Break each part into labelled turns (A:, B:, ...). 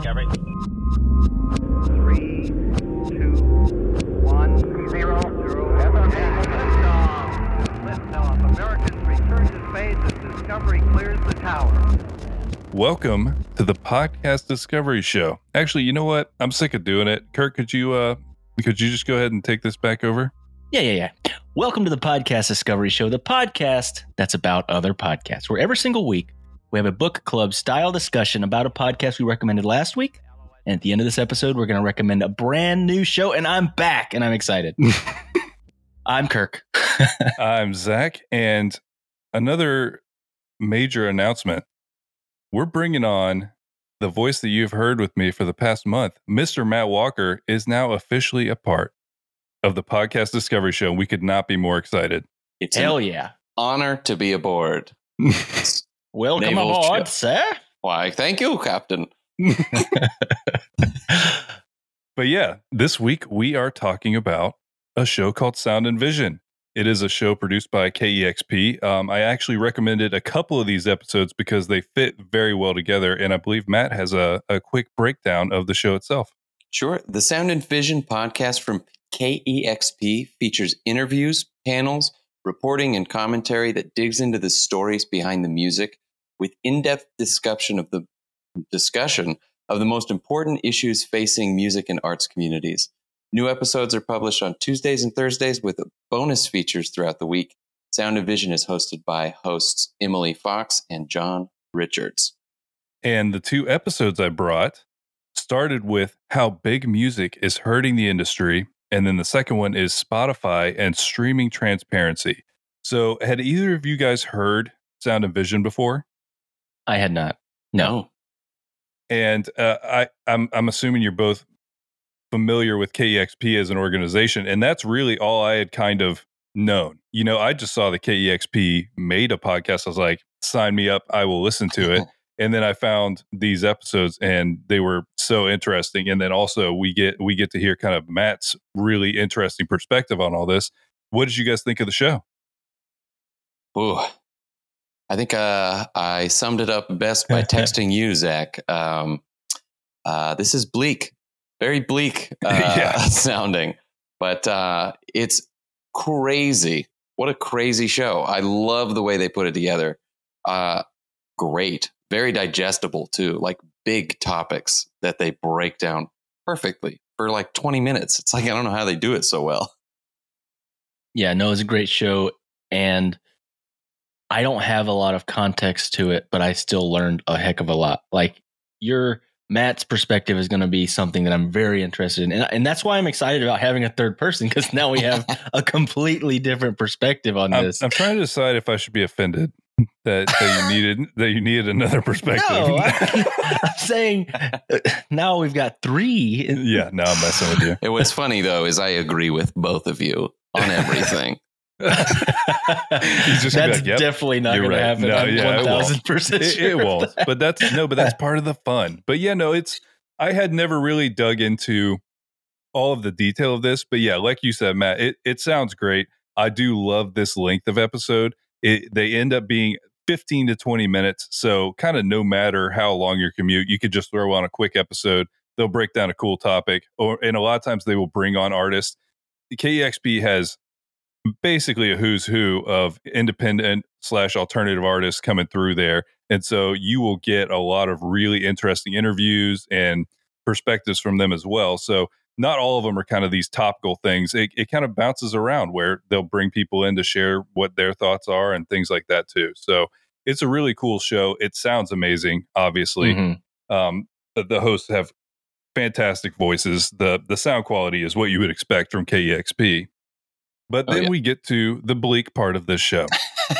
A: Discovery.
B: Three, two, one, zero, zero. Liftoff. Liftoff. Americans return to space as Discovery clears the tower.
C: Welcome to the podcast Discovery Show. Actually, you know what? I'm sick of doing it. Kirk, could you uh could you just go ahead and take this back over?
D: Yeah, yeah, yeah. Welcome to the Podcast Discovery Show, the podcast that's about other podcasts, where every single week we have a book club style discussion about a podcast we recommended last week. And at the end of this episode, we're going to recommend a brand new show. And I'm back and I'm excited. I'm Kirk.
C: I'm Zach, and another major announcement. We're bringing on the voice that you've heard with me for the past month. Mr. Matt Walker is now officially a part of the Podcast Discovery Show. We could not be more excited.
E: It's
D: Hell
E: an
D: yeah.
E: honor to be aboard.
D: Welcome
E: Naval
D: aboard,
E: ship.
D: sir.
E: Why, thank you, Captain.
C: But yeah, this week we are talking about a show called Sound and Vision. It is a show produced by KEXP. Um, I actually recommended a couple of these episodes because they fit very well together. And I believe Matt has a, a quick breakdown of the show itself.
E: Sure. The Sound and Vision podcast from KEXP features interviews, panels, reporting, and commentary that digs into the stories behind the music with in-depth discussion of the discussion of the most important issues facing music and arts communities. New episodes are published on Tuesdays and Thursdays with bonus features throughout the week. Sound of Vision is hosted by hosts Emily Fox and John Richards.
C: And the two episodes I brought started with how big music is hurting the industry. And then the second one is Spotify and streaming transparency. So, had either of you guys heard Sound and Vision before?
D: I had not. No.
C: And uh, I, I'm, I'm assuming you're both familiar with KEXP as an organization, and that's really all I had kind of known. You know, I just saw the KEXP made a podcast. I was like, sign me up, I will listen to it. and then I found these episodes, and they were so interesting. And then also we get we get to hear kind of Matt's really interesting perspective on all this. What did you guys think of the show?
E: Ooh. I think uh, I summed it up best by texting you, Zach. Um, uh, this is bleak, very bleak uh,
C: Yeah.
E: sounding, but uh, it's crazy. What a crazy show. I love the way they put it together. Uh, great, very digestible too, like big topics that they break down perfectly for like 20 minutes. It's like, I don't know how they do it so well.
D: Yeah, no, it's a great show. And I don't have a lot of context to it, but I still learned a heck of a lot. Like your Matt's perspective is going to be something that I'm very interested in. And, and that's why I'm excited about having a third person because now we have a completely different perspective on
C: I'm,
D: this.
C: I'm trying to decide if I should be offended that, that you needed that you needed another perspective.
D: no, I, I'm saying uh, now we've got three.
C: yeah, no, I'm messing with you.
E: And what's funny though is I agree with both of you on everything.
C: He's just gonna be
D: that's
C: like, "Yep,
D: definitely not
C: you're
D: going
C: right."
D: to happen.
C: No,
D: I'm
C: yeah, it won't.
D: 1000%
C: it,
D: sure
C: it won't.
D: that.
C: But that's no, but that's part of the fun. But yeah, no, it's I had never really dug into all of the detail of this. But yeah, like you said, Matt, it, it sounds great. I do love this length of episode. It, they end up being 15 to 20 minutes. So kind of no matter how long your commute, you could just throw on a quick episode. They'll break down a cool topic. Or and a lot of times they will bring on artists. KEXP has basically a who's who of independent slash alternative artists coming through there. And so you will get a lot of really interesting interviews and perspectives from them as well. So not all of them are kind of these topical things. It, it kind of bounces around where they'll bring people in to share what their thoughts are and things like that too. So it's a really cool show. It sounds amazing, obviously.
D: Mhm.
C: Um, the, the hosts have fantastic voices. The the sound quality is what you would expect from KEXP. But
E: Oh,
C: then
E: yeah.
C: we get to the bleak part of this show,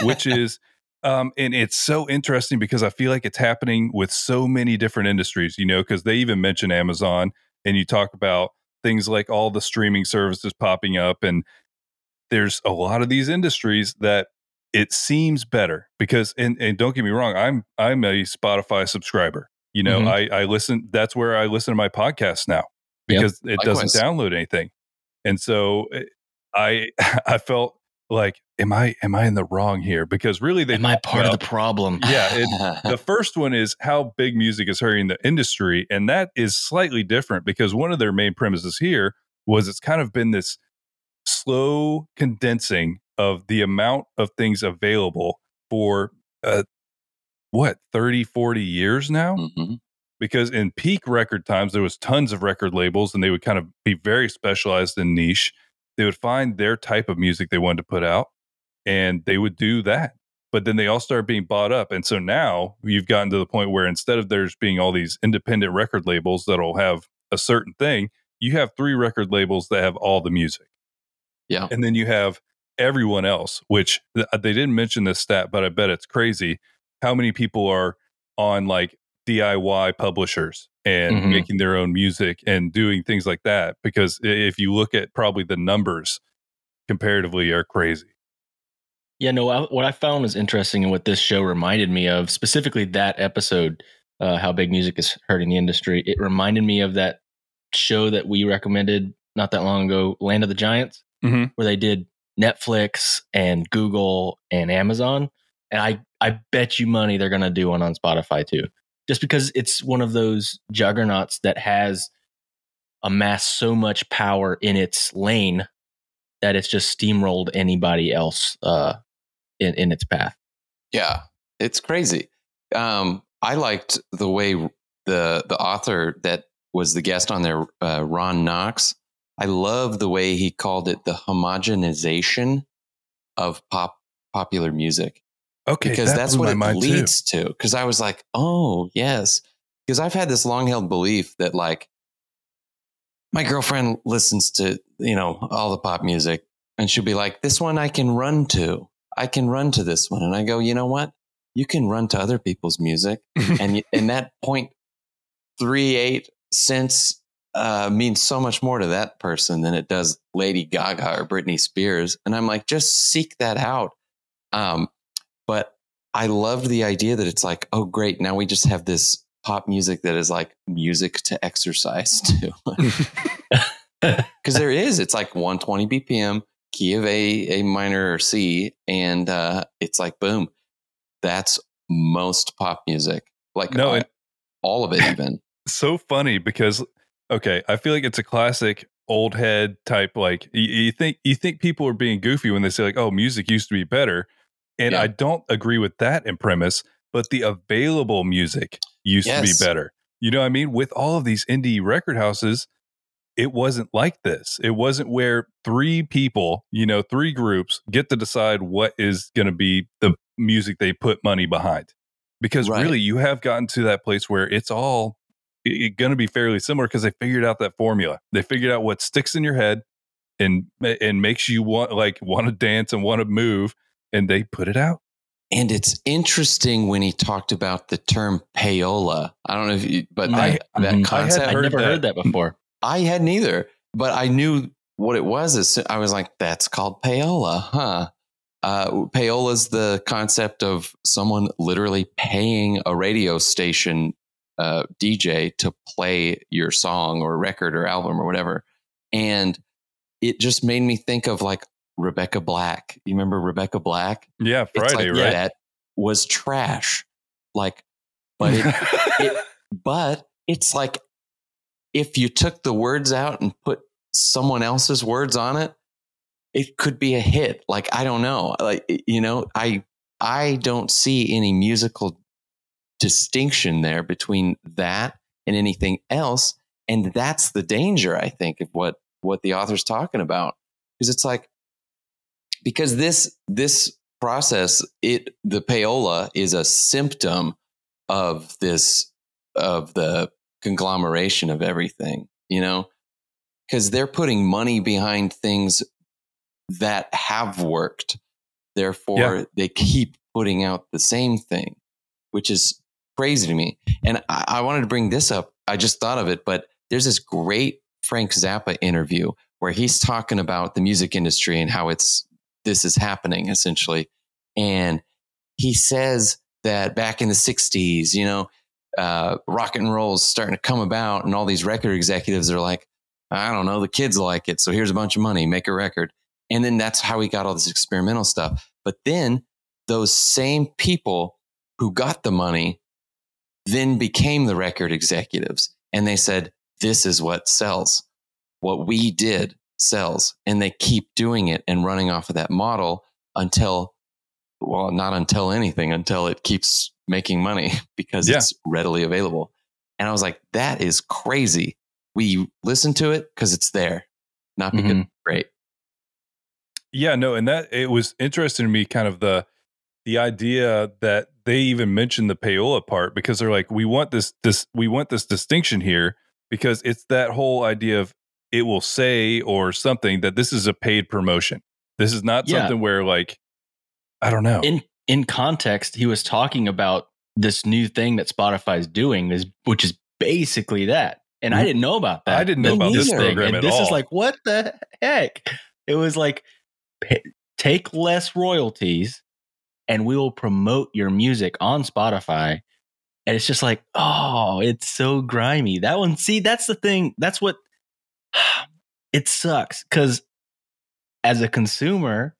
C: which is um, and it's so interesting because I feel like it's happening with so many different industries, you know, because they even mention Amazon and you talk about things like all the streaming services popping up. And there's a lot of these industries that it seems better because and, and don't get me wrong, I'm I'm a Spotify subscriber. You know,
D: Mhm.
C: I, I listen that's where I listen to my podcasts now
D: Yep.
C: because it doesn't download anything. And so eh, I I felt like, am I am I in the wrong here? Because really, they
D: Am I part of the problem?
C: yeah. It, the first one is how big music is hurting the industry, and that is slightly different because one of their main premises here was it's kind of been this slow condensing of the amount of things available for uh, what 30 40 years now
E: Mhm.
C: because in peak record times there was tons of record labels and they would kind of be very specialized in niche they would find their type of music they wanted to put out and they would do that. But then they all started being bought up and so now you've gotten to the point where instead of there's being all these independent record labels that'll have a certain thing you have three record labels that have all the music.
E: Yeah.
C: and then you have everyone else which th- uh, they didn't mention this stat but i bet it's crazy how many people are on like diy publishers and
D: Mhm.
C: making their own music and doing things like that because if you look at probably the numbers comparatively are crazy
D: Yeah, no, I, what I found was interesting and what this show reminded me of, specifically that episode, uh, How Big Music is Hurting the Industry. It reminded me of that show that we recommended not that long ago, Land of the Giants,
C: Mhm.
D: where they did Netflix and Google and Amazon. And I, I bet you money they're going to do one on Spotify too, just because it's one of those juggernauts that has amassed so much power in its lane that it's just steamrolled anybody else uh, in, in its path.
E: Yeah, it's crazy. Um, I liked the way the the author that was the guest on there, uh, Ron Knox. I love the way he called it the homogenization of pop popular music
C: okay
E: because
C: that
E: that's what it
C: mind, too.
E: leads to. Because I was like, oh yes, because I've had this long held belief that like my girlfriend listens to you know all the pop music, and she'll be like, this one I can run to. I can run to this one, and I go, you know what? You can run to other people's music, and and that point three eight cents uh, means so much more to that person than it does Lady Gaga or Britney Spears. And I'm like, just seek that out. Um, but I loved the idea that it's like, oh, great. Now we just have this pop music that is like music to exercise to. Because there is, it's like 120 BPM, key of A, A minor or C. And uh, it's like, boom, that's most pop music. Like
C: No,
E: all, all of it, even.
C: so funny because okay, I feel like it's a classic old head type. Like you, you think you think people are being goofy when they say like, "Oh, music used to be better," and
E: Yeah.
C: I don't agree with that in premise. But the available music used
E: Yes.
C: to be better. You know what I mean? With all of these indie record houses, it wasn't like this. It wasn't where three people, you know, three groups get to decide what is going to be the music they put money behind. Because
E: Right.
C: really, you have gotten to that place where it's all going to be fairly similar because they figured out that formula. They figured out what sticks in your head and and makes you want like want to dance and want to move, and they put it out.
E: And it's interesting when he talked about the term payola. I don't know if you, but
D: I-
E: that, that
D: mhm. I had
E: concept,
D: I
C: heard
D: never
C: that.
D: heard that before.
E: I hadn't either, but I knew what it was. As soon- I was like, that's called payola, huh? Uh, payola is the concept of someone literally paying a radio station uh, DJ to play your song or record or album or whatever. And it just made me think of like Rebecca Black. You remember Rebecca Black?
C: Yeah, Friday,
E: like
C: right?
E: That was trash. Like, but it, it, but it's like if you took the words out and put someone else's words on it, it could be a hit. Like I don't know. Like you know, I I don't see any musical distinction there between that and anything else, and that's the danger I think of what what the author's talking about because it's like because this this process it the payola is a symptom of this of the conglomeration of everything you know? Because they're putting money behind things that have worked. Therefore
C: Yeah.
E: they keep putting out the same thing which is crazy to me. And I, I wanted to bring this up. I just thought of it but there's this great frank zappa interview where he's talking about the music industry and how it's this is happening essentially and he says that back in the 60s you know uh, rock and roll is starting to come about and all these record executives are like i don't know the kids like it so here's a bunch of money make a record And then that's how he got all this experimental stuff. But then those same people who got the money then became the record executives. And they said, this is what sells. What we did sells. And they keep doing it and running off of that model until, well, not until anything, until it keeps making money because
C: Yeah.
E: it's readily available. And I was like, that is crazy. We listen to it because it's there, not because
D: Mhm.
E: it's great.
C: Yeah, no, and that it was interesting to me, kind of the the idea that they even mentioned the payola part because they're like, we want this this we want this distinction here because it's that whole idea of it will say or something that this is a paid promotion. This is not
D: Yeah.
C: something where like I don't know.
D: in in context, he was talking about this new thing that Spotify's doing, is which is basically that. And I mm. didn't know about that.
C: I didn't know about this
D: neither.
C: program
D: And
C: at
D: this is like, what the heck? It was like, take less royalties, and we will promote your music on Spotify. And it's just like, oh, it's so grimy. That one, see, that's the thing. That's what it sucks because as a consumer,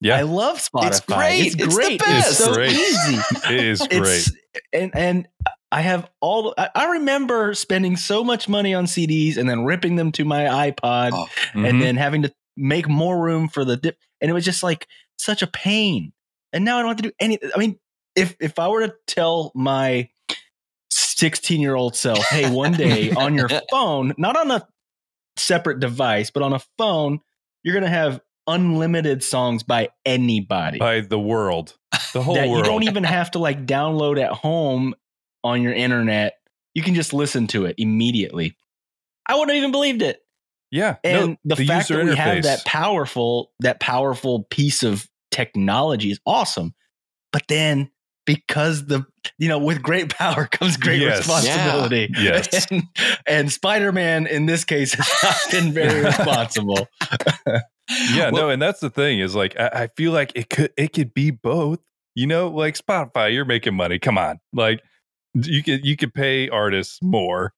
C: Yeah.
D: I love Spotify.
E: It's great.
D: It's
E: It's the
D: great.
E: best.
D: It's so
C: Great.
D: easy.
C: it is great.
D: It's and and I have all. I, I remember spending so much money on CDs and then ripping them to my iPod
E: Oh,
C: Mhm.
D: and then having to make more room for the dip. And it was just like such a pain. And now I don't have to do any. I mean, if if I were to tell my 16 year old self, hey, one day on your phone, not on a separate device, but on a phone, you're gonna have unlimited songs by anybody
C: by the world. The whole
D: that
C: world.
D: you don't even have to like download at home on your internet. You can just listen to it immediately. I wouldn't have even believed it.
C: yeah.
D: And
C: no,
D: the, fact that we have that powerful, that powerful piece of technology is awesome. But then because the you know, with great power comes great
C: Yes.
D: responsibility.
C: Yes.
D: And, and Spider-Man in this case has not been very responsible.
C: yeah
E: Well-
C: no and that's the thing is like I, I feel like it could it could be both you know like spotify you're making money come on like you could you could pay artists more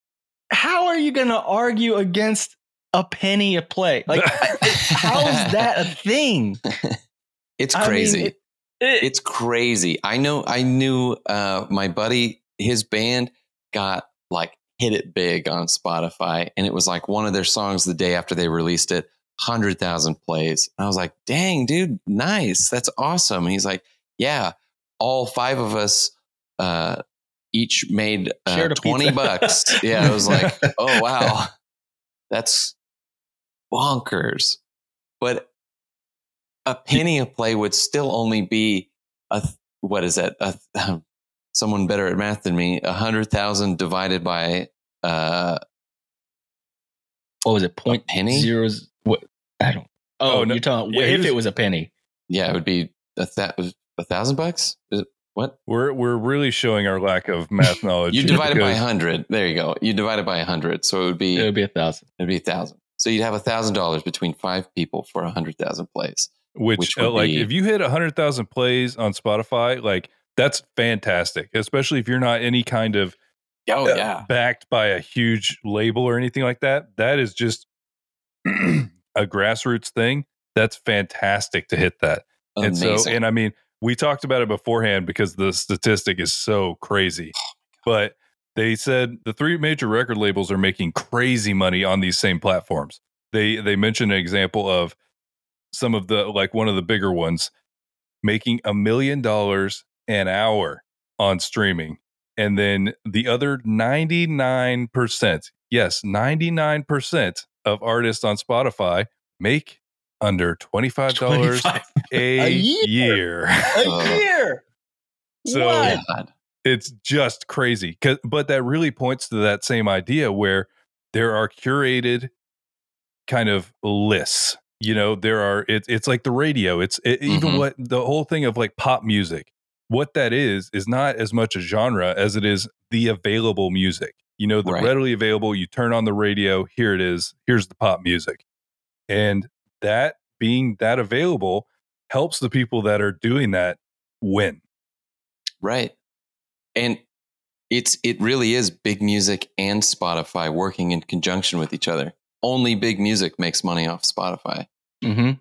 D: How are you gonna argue against a penny a play? Like how is that a thing?
E: it's
D: I mean,
E: crazy.
D: it- it-
E: it's crazy. I know. I knew uh, my buddy, his band got like hit it big on Spotify, and it was like one of their songs the day after they released it, hundred thousand plays. And I was like, "Dang, dude, nice, that's awesome." And he's like, "Yeah, all five of us uh, each made uh, twenty bucks." Yeah, I was like, "Oh wow, that's bonkers." But a penny a play would still only be a what is that? A, someone better at math than me. A hundred thousand divided by uh,
D: what was it? Point
E: penny?
D: zeros. What I don't. Oh,
C: Oh, no.
D: you're talking.
C: Yeah,
D: if
C: was-
D: it was a penny,
E: yeah, it would be a, th- a thousand bucks. Is it, what
C: we're we're really showing our lack of math knowledge
E: you
C: here
E: divide it by a hundred? There you go. You divide it by a hundred, so it would be
D: it would be a thousand.
E: it'd be a thousand. So you'd have a thousand dollars between five people for a hundred thousand plays.
C: Which,
E: which
C: uh, like
E: be-
C: if you hit 100000 plays on spotify like that's fantastic especially if you're not any kind of
E: Oh
C: uh, backed by a huge label or anything like that that is just a grassroots thing that's fantastic to hit that and so, and I mean, we talked about it beforehand because the statistic is so crazy. But they said the three major record labels are making crazy money on these same platforms. They they mentioned an example of some of the like one of the bigger ones making a million dollars an hour on streaming. And then the other 99%, yes, 99% of artists on Spotify make under $25
D: 25
C: a,
D: A year.
C: year.
D: a year.
C: So-
D: What?
C: It's just crazy. 'Cause- But that really points to that same idea where there are curated kind of lists. You know, there are, it's it's like the radio. It's it, even
E: Mhm.
C: what the whole thing of like pop music. What that is, is not as much a genre as it is the available music. You know, the
E: Right.
C: readily available, you turn on the radio, here it is, here's the pop music. And that being that available helps the people that are doing that win.
E: Right. And it's it really is big music and Spotify working in conjunction with each other. Only big music makes money off Spotify.
D: hmm
E: And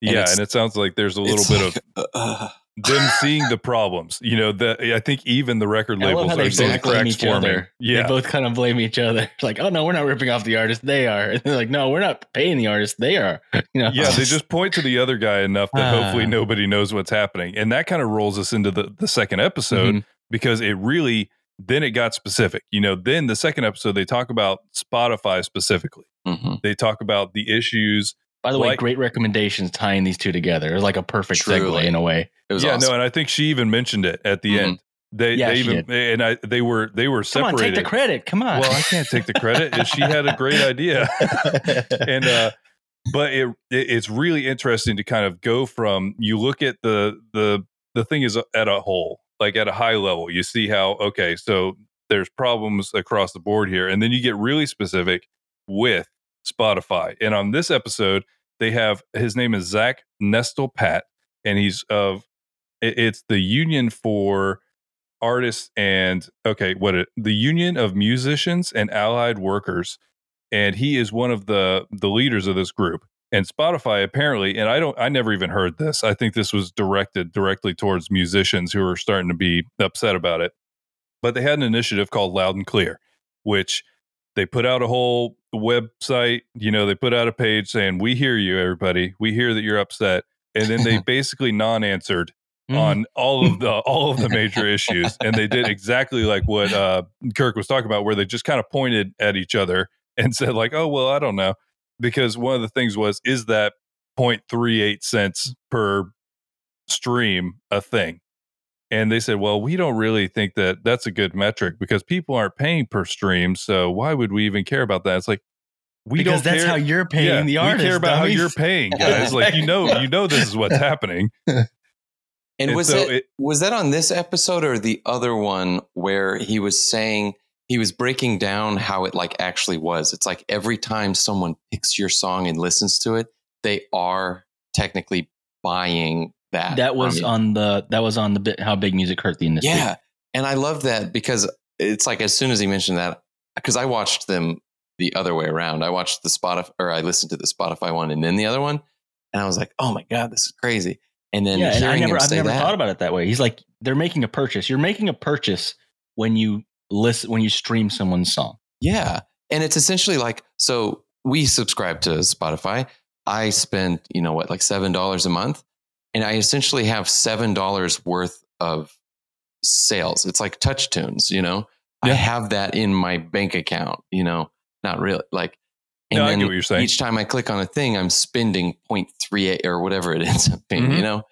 C: yeah,
E: it's-
C: and it sounds like there's a little bit
E: like,
C: of
E: uh,
C: them seeing the problems. You know, the I think even the record labels
D: how they
C: are seeing
D: both
C: cracks
D: each
C: forming.
D: other.
C: Yeah,
D: They both kind of blame each other. Like, oh no, we're not ripping off the artist. They are. And they're like, no, we're not paying the artist. They are. You know?
C: yeah, they just point to the other guy enough that hopefully
D: Ah.
C: nobody knows what's happening, and that kind of rolls us into the the second episode
D: Mhm.
C: because it really then it got specific. You know, then the second episode they talk about Spotify specifically.
E: mhm.
C: They talk about the issues.
D: By the way, great recommendations tying these two together. It's like a perfect
E: Truly.
D: segue in a way.
E: It was
C: yeah,
E: awesome.
C: no, and I think she even mentioned it at the
E: Mhm.
C: end. They
D: Yeah,
C: they
D: she
C: even and I they were they were
D: Come on,
C: separated.
D: take the credit. Come on.
C: well, I can't take the credit. she had a great idea. and uh but it, it it's really interesting to kind of go from you look at the the the thing is at a whole like at a high level you see how okay so there's problems across the board here and then you get really specific with spotify and on this episode they have his name is zach Nestel-Patt and he's of it's the union for artists and okay what it the union of musicians and allied workers and he is one of the the leaders of this group and spotify apparently and i don't i never even heard this. I think this was directed directly towards musicians who are starting to be upset about it. But they had an initiative called loud and clear which they put out a whole website you know they put out a page saying we hear you everybody. We hear that you're upset. And then they basically non-answered on all of the all of the major issues and they did exactly like what uh kirk was talking about where they just kind of pointed at each other and said like oh well i don't know because one of the things was is that 0.38 cents per stream a thing and they said well we don't really think that that's a good metric because people aren't paying per stream so why would we even care about that it's like we
D: because
C: don't
D: that's
C: care
D: how you're paying the artist.
C: we care about
D: dummies.
C: how you're paying guys like you know you know this is what's happening
E: And,
C: And
E: was
C: so
E: it,
C: it-
E: was that on this episode or the other one where he was saying he was breaking down how it like actually was? It's like every time someone picks your song and listens to it, they are technically buying that.
D: That was on the that was on the bit how big music hurt the industry.
E: yeah, and I love that because it's like as soon as he mentioned that, because I watched them the other way around. I watched the Spotify or I listened to the Spotify one and then the other one, and I was like, oh my god, this is crazy. And then
D: yeah, and I never I've never
E: that,
D: thought about it that way. He's like they're making a purchase. You're making a purchase when you listen when you stream someone's song.
E: Yeah. And it's essentially like so we subscribe to Spotify. I spend, you know what, like $7 a month. And I essentially have $7 worth of sales. It's like TouchTunes, you know? I have that in my bank account, you know, not really. Like, and
C: No, I
E: then
C: get what you're saying.
E: each time I click on a thing, I'm spending 0.38 or whatever it ends up being,
C: Mhm.
E: you know?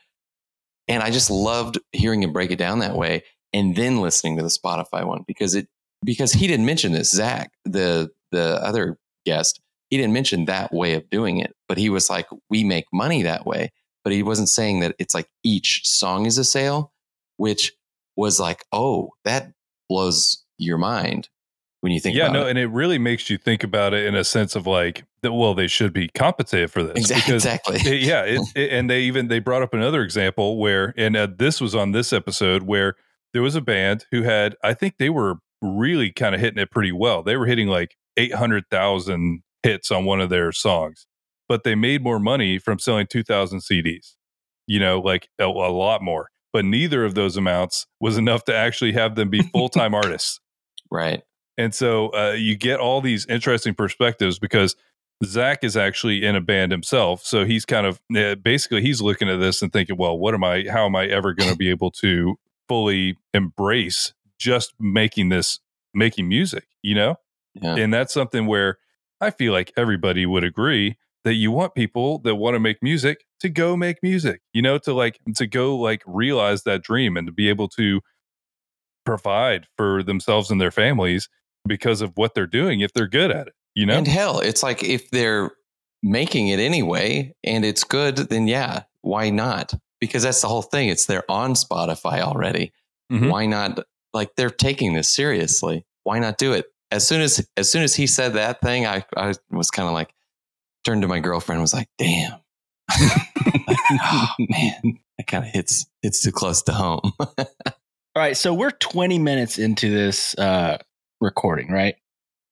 E: And I just loved hearing him break it down that way and then listening to the Spotify one because it because he didn't mention this, Zach, the the other guest, he didn't mention that way of doing it, but he was like, we make money that way. But he wasn't saying that it's like each song is a sale, which was like, oh, that blows your mind when you think
C: yeah
E: about
C: no
E: it.
C: and it really makes you think about it in a sense of like that well they should be compensated for this
E: Exactly. exactly.
C: it- yeah it, it- and they even they brought up another example where and uh, this was on this episode where there was a band who had i think they were really kind of hitting it pretty well they were hitting like 800000 hits on one of their songs but they made more money from selling 2000 cds you know like a, a lot more but neither of those amounts was enough to actually have them be full-time artists
E: right.
C: and so uh, you get all these interesting perspectives because Zach is actually in a band himself. So he's kind of uh, basically he's looking at this and thinking, well, what am I, how am I ever going to be able to fully embrace just making this, making music, you know?
E: Yeah.
C: And that's something where I feel like everybody would agree that you want people that want to make music to go make music, you know, to like, to go like realize that dream and to be able to provide for themselves and their families because of what they're doing if they're good at it, you know?
E: And hell, it's like if they're making it anyway and it's good, then yeah, why not? Because that's the whole thing. It's they're on Spotify already.
C: Mhm.
E: Why not? Like they're taking this seriously. Why not do it? As soon as as soon as he said that thing, I I was kind of like turned to my girlfriend and was like, damn. Like, oh man, that kind of hits hits too close to home.
D: All right, so we're 20 minutes into this uh, recording, right?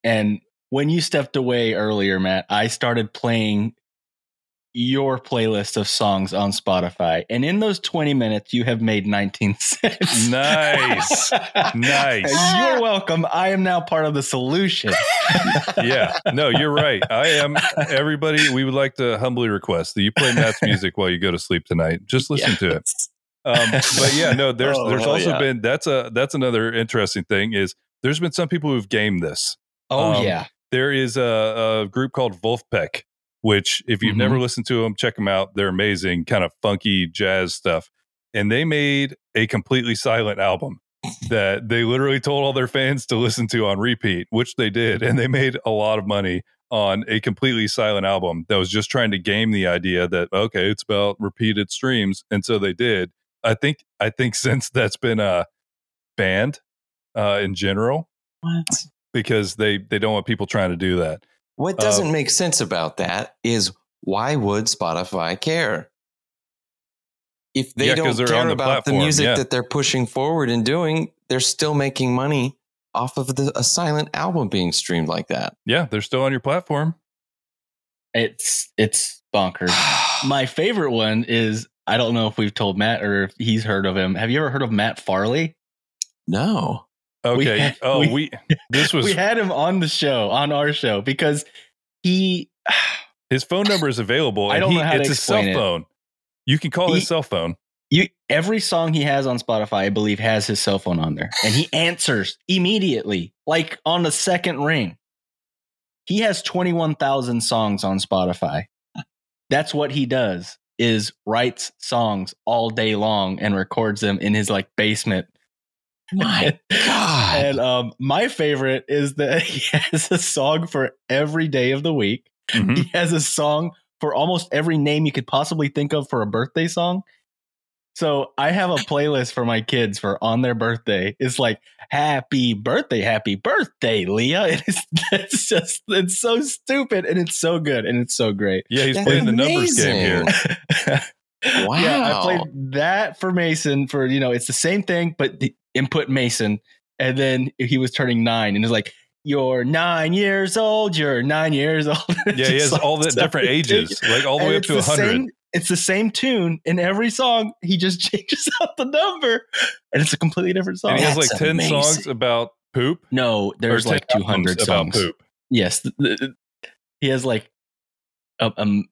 D: And when you stepped away earlier, Matt, I started playing your playlist of songs on Spotify. And in those 20 minutes, you have made 19 cents.
C: Nice. Nice.
D: You're welcome. I am now part of the solution.
C: yeah. No, you're right. I am. Everybody, we would like to humbly request that you play Matt's music while you go to sleep tonight. Just listen to it. Um, but yeah, no, there's
E: Oh,
C: there's also
E: yeah.
C: been that's a that's another interesting thing is there's been some people who've gamed this.
D: Oh,
C: Um,
D: yeah.
C: There is a, a group called Vulfpeck, which if you've
D: Mhm.
C: never listened to them, check them out. They're amazing, kind of funky jazz stuff. And they made a completely silent album that they literally told all their fans to listen to on repeat, which they did, and they made a lot of money on a completely silent album that was just trying to game the idea that okay, it's about repeated streams, and so they did. I think I think since that's been uh, banned uh, in general
E: What?
C: because they they don't want people trying to do that.
E: What
C: Uh,
E: doesn't make sense about that is why would Spotify care? If they
C: Yeah, 'cause
E: don't
C: they're on
E: care
C: the
E: about the music
C: yeah.
E: that they're pushing forward and doing, they're still making money off of the, a silent album being streamed like that.
C: Yeah, they're still on your platform.
D: It's it's bonkers. My favorite one is I don't know if we've told Matt or if he's heard of him. Have you ever heard of Matt Farley?
E: no.
C: Okay.
D: had-
C: oh,
D: we-
C: we, this was
D: we had him on the show, on our show, because he
C: his phone number is available.
D: I don't
C: he,
D: know how to
C: it's his cell
D: explain it.
C: phone. You can call
D: He-
C: his cell phone.
D: you every song he has on Spotify, I believe, has his cell phone on there. And he answers immediately, like on the second ring. He has 21,000 songs on Spotify. That's what he does is writes songs all day long and records them in his like basement.
E: My God.
D: And um, my favorite is that he has a song for every day of the week.
C: Mhm.
D: He has a song for almost every name you could possibly think of for a birthday song. So I have a playlist for my kids for on their birthday. It's like happy birthday, happy birthday, Leah. It is it's just it's so stupid and it's so good and it's so great.
C: Yeah, he's
E: That's
C: playing the numbers game here.
E: wow.
D: Yeah, I played that for Mason for, you know, it's the same thing, but the input Mason. And then he was turning nine and it's like, you're nine years old, you're nine years old.
C: Yeah, he has
D: like
C: all the different
D: ridiculous.
C: ages, like all the
D: And
C: way up to
D: the
C: 100.
D: It's the same tune in every song. He just changes out the number and it's a completely different song.
C: and he has
E: That's
C: like 10
E: amazing.
C: songs about poop.
D: no, there's like 200 songs.
C: about poop.
D: Yes. th- th- he has like a, um,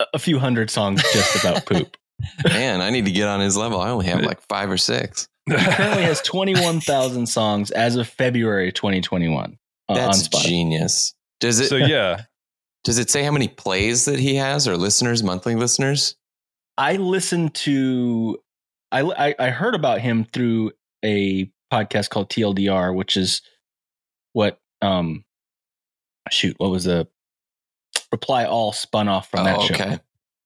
D: a- a few hundred songs just about poop.
E: Man, I need to get on his level. I only have like five or six.
D: He currently has 21,000 songs as of February 2021 uh, on
E: That's genius. Does it
C: so yeah,
E: does it say how many plays that he has or listeners, monthly listeners?
D: I listened to, I, I, I heard about him through a podcast called TLDR, which is what, um, shoot, what was the reply all spun off from that
E: oh,
D: show.
E: okay.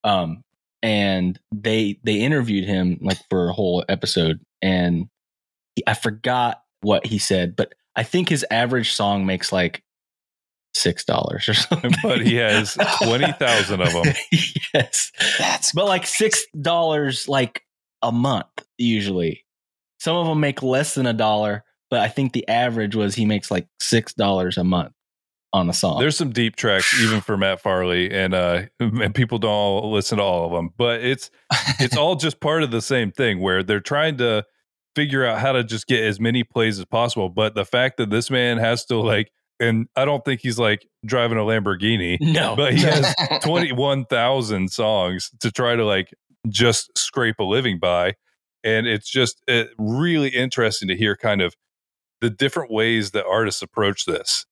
D: um and they they interviewed him like for a whole episode and he, i forgot what he said but i think his average song makes like six dollars or something.
C: But he has 20,000 of them.
D: yes.
E: That's
D: but like six dollars like a month usually. Some of them make less than a dollar but i think the average was he makes like six dollars a month on a song
C: There's some deep tracks even for Matt Farley, and uh, and people don't all listen to all of them, but it's it's all just part of the same thing where they're trying to figure out how to just get as many plays as possible. But the fact that this man has to like, and I don't think he's like driving a Lamborghini,
D: no
C: but he has 21,000 songs to try to like just scrape a living by. And it's just uh, really interesting to hear kind of the different ways that artists approach this.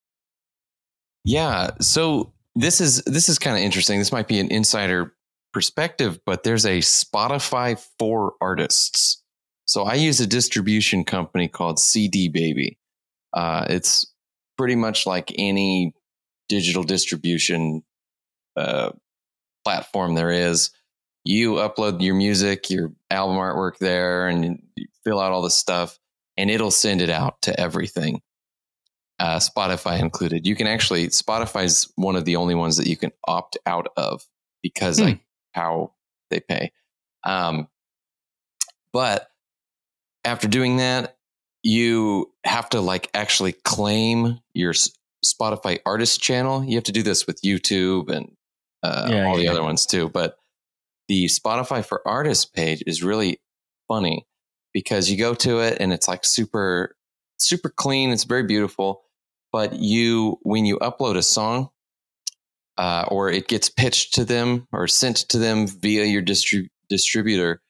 E: Yeah. So this is this is kind of interesting. This might be an insider perspective, but there's a Spotify for artists. So I use a distribution company called CD Baby. Uh, it's pretty much like any digital distribution uh, platform there is. You upload your music, your album artwork there, and fill out all the stuff, and it'll send it out to everything uh, Spotify included. You can actually Spotify's one of the only ones that you can opt out of because
D: Hmm.
E: like how they pay. Um, but after doing that, you have to like actually claim your Spotify artist channel. You have to do this with YouTube and uh,
D: Yeah,
E: all the
D: yeah,
E: other ones too. But the Spotify for artists page is really funny because you go to it and it's like super, super clean. It's very beautiful. But you, when you upload a song, uh, or it gets pitched to them or sent to them via your distri- distributor,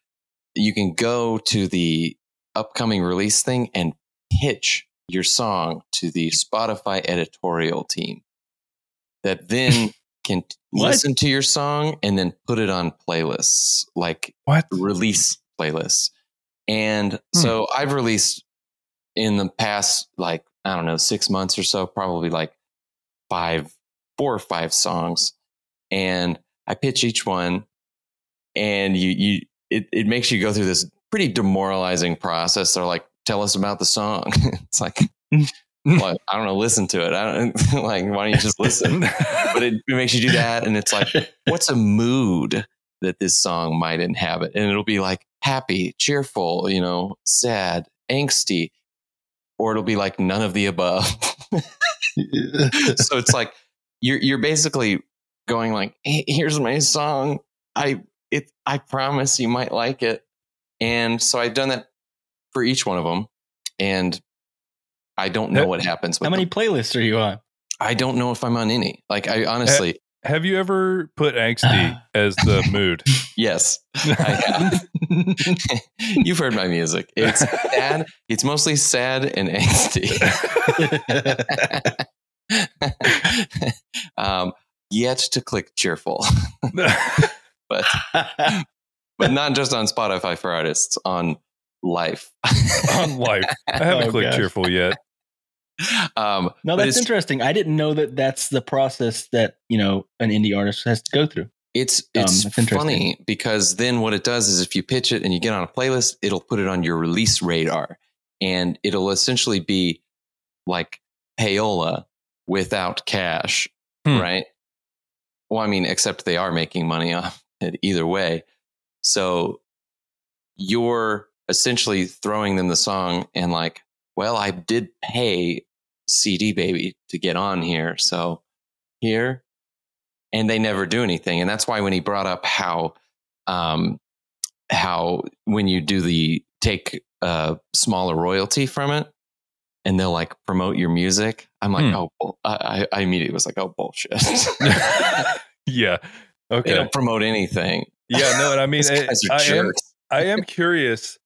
E: you can go to the upcoming release thing and pitch your song to the Spotify editorial team that then can listen to your song and then put it on playlists like
C: What?
E: release playlists. And
C: Hmm.
E: so I've released in the past, like, I don't know, six months or so, probably like five, four or five songs. And I pitch each one and you, you, it, it makes you go through this pretty demoralizing process. They're like, tell us about the song. it's like, well, I don't know, listen to it. I don't like, why don't you just listen? but it, it makes you do that. And it's like, what's a mood that this song might inhabit? And it'll be like happy, cheerful, you know, sad, angsty, or it'll be like none of the above. so it's like you're you're basically going like, hey, here's my song. I it I promise you might like it. And so I've done that for each one of them. And I don't know
C: How-
E: what happens with
D: How many
E: them.
D: playlists are you on?
E: I don't know if I'm on any. Like I honestly,
C: Have you ever put angsty as the mood?
E: Yes. I have. You've heard my music. It's sad. It's mostly sad and angsty. um, yet to click cheerful, but but not just on Spotify for artists, on life.
C: on life. I haven't
D: Oh,
C: clicked
D: gosh.
C: cheerful yet.
E: um,
D: no, that's interesting. I didn't know that that's the process that you know an indie artist has to go through.
E: It's
D: Um,
E: it's
D: interesting.
E: funny because then what it does is if you pitch it and you get on a playlist, it'll put it on your release radar, and it'll essentially be like payola without cash,
C: Hmm.
E: right? Well, I mean, except they are making money off it either way. So you're essentially throwing them the song and like, well, I did pay CD Baby to get on here, so here and they never do anything. And that's why when he brought up how, um, how when you do the take a smaller royalty from it, and they'll like promote your music, I'm like,
C: Hmm.
E: oh, bull- I, I I immediately was like, oh bullshit.
C: yeah. Okay.
E: they don't promote anything.
C: Yeah. No, and I mean, I, I am. I am curious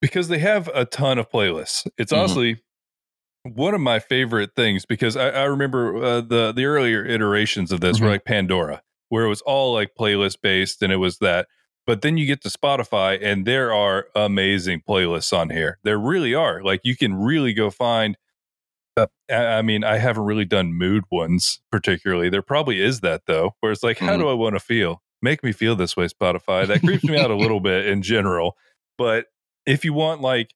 C: because they have a ton of playlists. It's
E: Mhm.
C: honestly one of my favorite things because I, I remember uh, the the earlier iterations of this were
D: Mhm.
C: like Pandora, where it was all like playlist based, and it was that. But then you get to Spotify, and there are amazing playlists on here. There really are. Like you can really go find. Uh, I mean, I haven't really done mood ones particularly. There probably is that though, where it's like, how
E: Mhm.
C: do I want to feel? Make me feel this way, Spotify. That creeps me out a little bit in general. But if you want like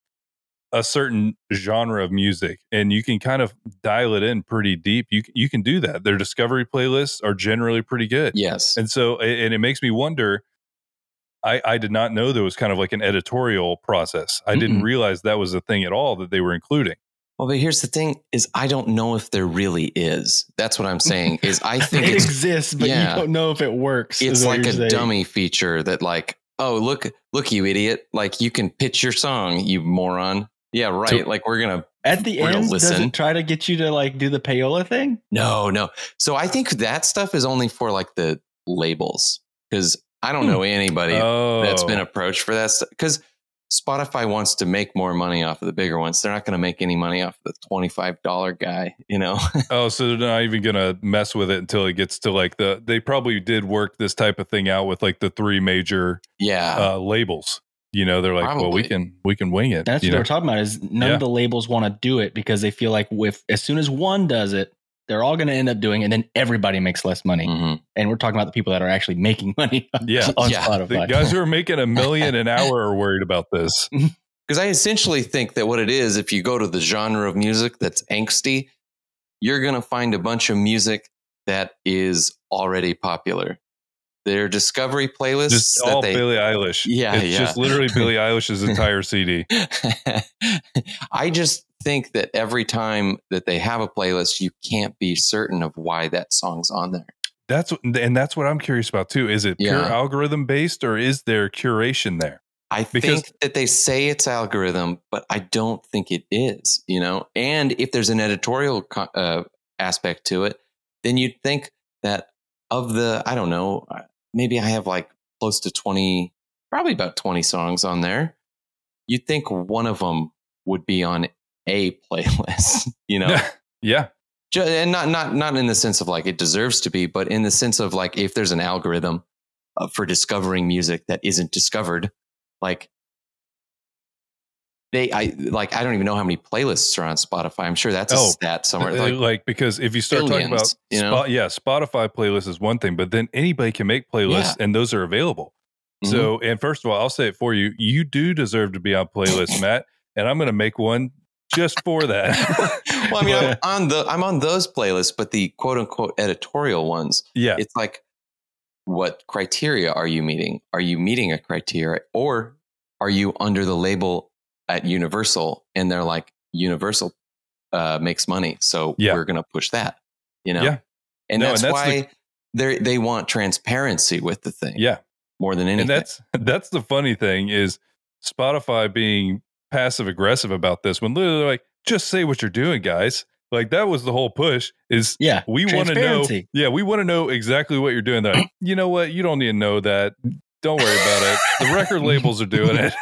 C: a certain genre of music and you can kind of dial it in pretty deep, you you can do that. Their discovery playlists are generally pretty good.
E: Yes.
C: And so, and it makes me wonder. I, I did not know there was kind of like an editorial process. I didn't realize that was a thing at all that they were including.
E: Well, but here's the thing: is I don't know if there really is. That's what I'm saying. Is I think
D: It exists, but
E: yeah.
D: you don't know if it works.
E: it's like a
D: saying.
E: dummy feature that like oh look look you idiot like you can pitch your song you moron yeah right
C: So-
E: like we're gonna
D: At the end, does it try to get you to like do the payola thing?
E: no no so i think that stuff is only for like the labels because i don't know anybody
C: Oh,
E: that's been approached for that because spotify wants to make more money off of the bigger ones they're not going to make any money off of the $25 guy you know
C: oh, so they're not even gonna mess with it until it gets to like the. They probably did work this type of thing out with like the three major
E: yeah
C: uh, labels. You know, they're like, well, we can we can wing it.
D: That's what
C: know?
D: we're talking about. Is none
C: Yeah.
D: of the labels want to do it because they feel like with as soon as one does it, they're all going to end up doing, it, and then everybody makes less money.
E: Mhm.
D: And we're talking about the people that are actually making money
C: Yeah.
D: on
E: Yeah.
C: The guys who are making a million an hour are worried about this.
E: Because I essentially think that what it is, if you go to the genre of music that's angsty, you're going to find a bunch of music that is already popular. Their discovery playlists
C: Just
E: that
C: all
E: they,
C: Billie Eilish.
E: Yeah,
C: it's
E: yeah.
C: just literally Billie Eilish's entire CD.
E: I just think that every time that they have a playlist, you can't be certain of why that song's on there.
C: That's and that's what I'm curious about too. Is it pure
E: Yeah.
C: algorithm based or is there curation there?
E: I
C: Because-
E: think that they say it's algorithm, but I don't think it is, you know? And if there's an editorial uh, aspect to it, then you'd think that of the, I don't know, uh, maybe I have like close to 20, probably about 20 songs on there. You'd think one of them would be on a playlist, you know?
C: yeah.
E: And not not not in the sense of like it deserves to be, but in the sense of like if there's an algorithm uh, for discovering music that isn't discovered, like they I like I don't even know how many playlists are on Spotify. I'm sure that's a
C: Oh,
E: stat somewhere.
C: Uh,
E: Like,
C: Like, because if you start talking about
E: you know?
C: Spot, yeah, Spotify playlist is one thing, but then anybody can make playlists and those are available.
E: Mhm.
C: So, and first of all, I'll say it for you. You do deserve to be on playlist, Matt, and I'm going to make one just for that.
E: well, I mean, I'm on the I'm on those playlists, but the quote unquote editorial ones,
C: yeah.
E: it's like, what criteria are you meeting? Are you meeting a criteria, or are you under the label at Universal and they're like Universal uh, makes money, so
C: Yeah.
E: we're going to push that, you know?
C: Yeah.
E: And
C: No,
E: that's
C: and that's
E: why they they want transparency with the thing,
C: Yeah.
E: more than anything.
C: And that's that's the funny thing is Spotify being passive aggressive about this when literally like just say what you're doing, guys. Like that was the whole push is
D: Yeah.
C: we want to know yeah we want to know exactly what you're doing They're like, you know what you don't need to know that don't worry about it. The record labels are doing it.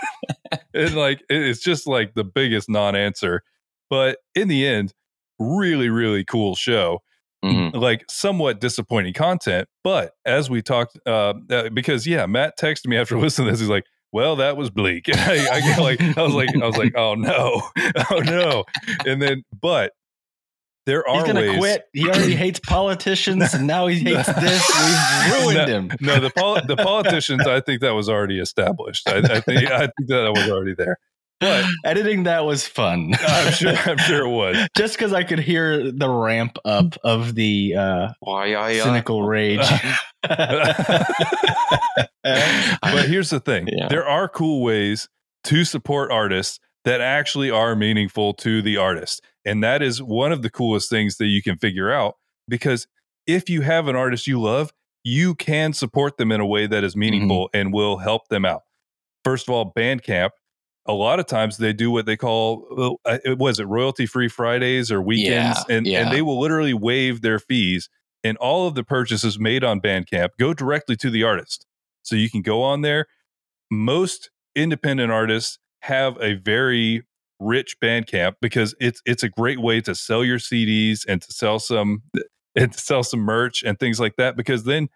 C: And like it's just like the biggest non-answer. But in the end really really cool show.
E: Mhm.
C: like somewhat disappointing content but as we talked uh, uh because yeah matt texted me after listening to this. He's like well that was bleak. I, I get like i was like i was like oh no. Oh no. And then but there are
D: He's gonna
C: ways
D: quit. He already hates politicians, and now he hates this. We've ruined him.
C: no the pol- the politicians i think that was already established i, I think i think that was already there but
D: Editing that was fun.
C: i'm sure i'm sure it was
D: Just because I could hear the ramp up of the uh,
E: Why, yeah, yeah.
D: cynical rage.
C: but here's the thing
E: Yeah.
C: there are cool ways to support artists that actually are meaningful to the artist. And that is one of the coolest things that you can figure out because if you have an artist you love you can support them in a way that is meaningful and will help them out. First of all bandcamp a lot of times they do what they call uh, was it royalty free fridays or weekends?
E: Yeah,
C: and,
E: yeah.
C: and they will literally waive their fees and all of the purchases made on bandcamp go directly to the artist. So you can go on there. Most independent artists have a very rich Bandcamp because it's it's a great way to sell your CDs and to sell some and to sell some merch and things like that because then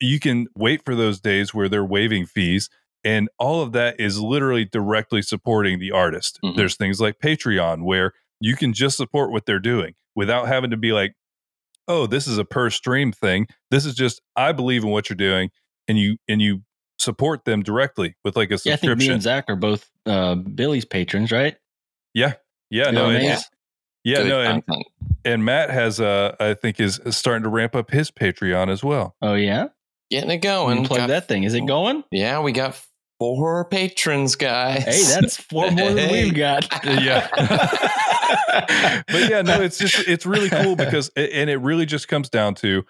C: you can wait for those days where they're waiving fees and all of that is literally directly supporting the artist.
E: Mhm.
C: There's things like Patreon where you can just support what they're doing without having to be like, "Oh, this is a per stream thing." This is just I believe in what you're doing and you and you support them directly with like a
D: yeah, I think me
C: subscription.
D: and Zach are both uh, Billy's patrons, right?
C: yeah, yeah,
D: You
C: no,
D: know,
C: and,
D: Maze?
C: yeah,
E: Good
C: no, and, and Matt has uh, I think is starting to ramp up his Patreon as well.
D: Oh yeah,
E: Getting it going.
D: plug
E: Got-
D: that thing. Is it going?
E: Yeah, we got four patrons, guys.
D: Hey, that's four more than
E: Hey.
D: we've got.
C: Yeah. but yeah, no, it's just it's really cool because and it really just comes down to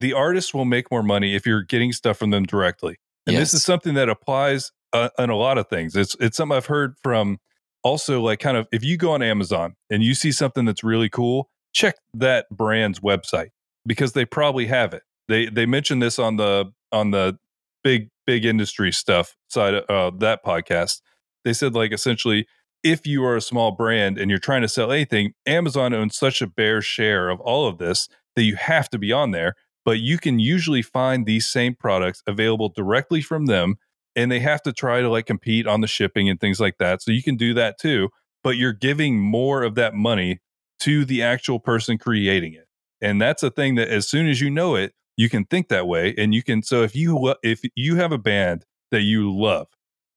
C: the artists will make more money if you're getting stuff from them directly. And this is something that applies uh, in a lot of things. It's it's something I've heard from also like kind of if you go on Amazon and you see something that's really cool, check that brand's website because they probably have it. They they mentioned this on the on the big big industry stuff side of uh, that podcast. They said like essentially if you are a small brand and you're trying to sell anything, Amazon owns such a bare share of all of this that you have to be on there. But you can usually find these same products available directly from them, and they have to try to like compete on the shipping and things like that. So you can do that too, but you're giving more of that money to the actual person creating it. And that's a thing that as soon as you know it, you can think that way and you can so if you if you have a band that you love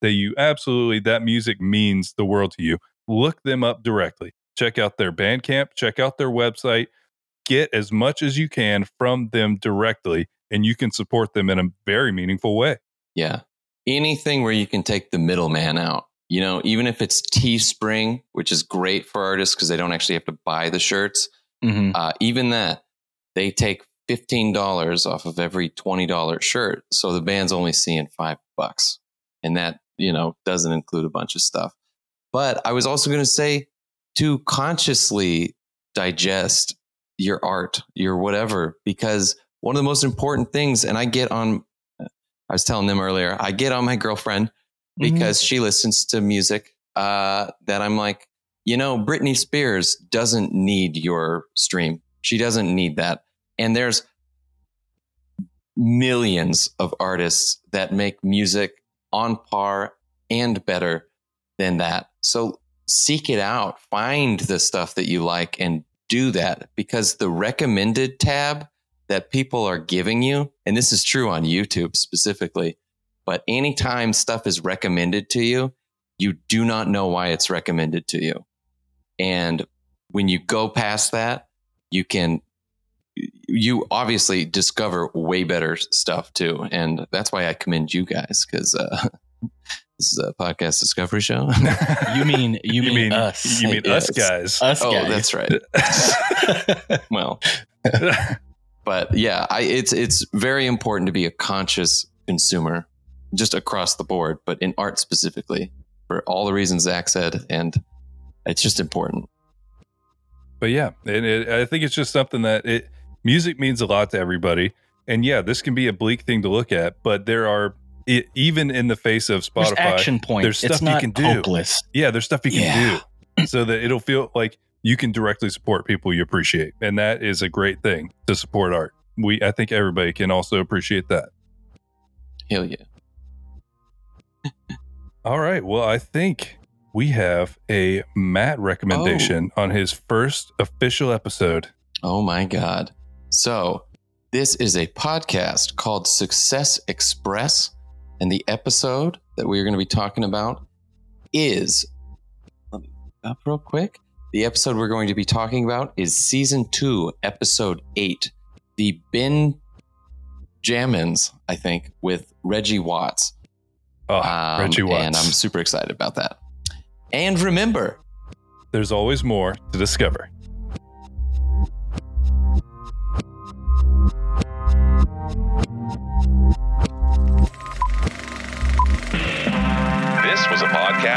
C: that you absolutely that music means the world to you look them up directly check out their bandcamp check out their website get as much as you can from them directly and you can support them in a very meaningful way
E: Yeah. Anything where you can take the middleman out, you know, even if it's Teespring, which is great for artists because they don't actually have to buy the shirts,
D: Mhm.
E: uh, even that, they take $15 off of every $20 shirt. So the band's only seeing five bucks. And that, you know, doesn't include a bunch of stuff. But I was also going to say to consciously digest your art, your whatever, because one of the most important things, and I get on, I was telling them earlier, I get on my girlfriend because she listens to music uh, that I'm like, you know, Britney Spears doesn't need your stream. She doesn't need that. And there's millions of artists that make music on par and better than that. So seek it out, find the stuff that you like and do that because the recommended tab that people are giving you, and this is true on YouTube specifically, but anytime stuff is recommended to you, you do not know why it's recommended to you. And when you go past that, you can you obviously discover way better stuff too. And that's why I commend you guys because uh, this is a podcast discovery show.
D: You mean you,
C: You
D: mean,
C: mean
D: us?
C: You mean us guys?
D: us
E: oh,
D: guys.
E: that's right. Well, but yeah, I, it's it's very important to be a conscious consumer, just across the board, but in art specifically, for all the reasons Zach said, and it's just important.
C: But yeah, and it, I think it's just something that it music means a lot to everybody. And yeah, this can be a bleak thing to look at, but there are it, even in the face of
D: There's
C: Spotify,
D: action points.
C: there's stuff you can do.
D: hopeless.
C: yeah, there's stuff you can
E: Yeah.
C: do so that it'll feel like you can directly support people you appreciate, and that is a great thing to support art. We, I think everybody can also appreciate that.
E: Hell yeah!
C: All right, well, I think we have a Matt recommendation oh. on his first official episode.
E: Oh my god! So this is a podcast called Success Express, and the episode that we're going to be talking about is. Let me up real quick. The episode we're going to be talking about is season two, episode eight, the Ben Jammins, I think, with Reggie Watts.
C: Oh,
E: Um,
C: Reggie Watts.
E: And I'm super excited about that. And remember,
C: There's always more to discover.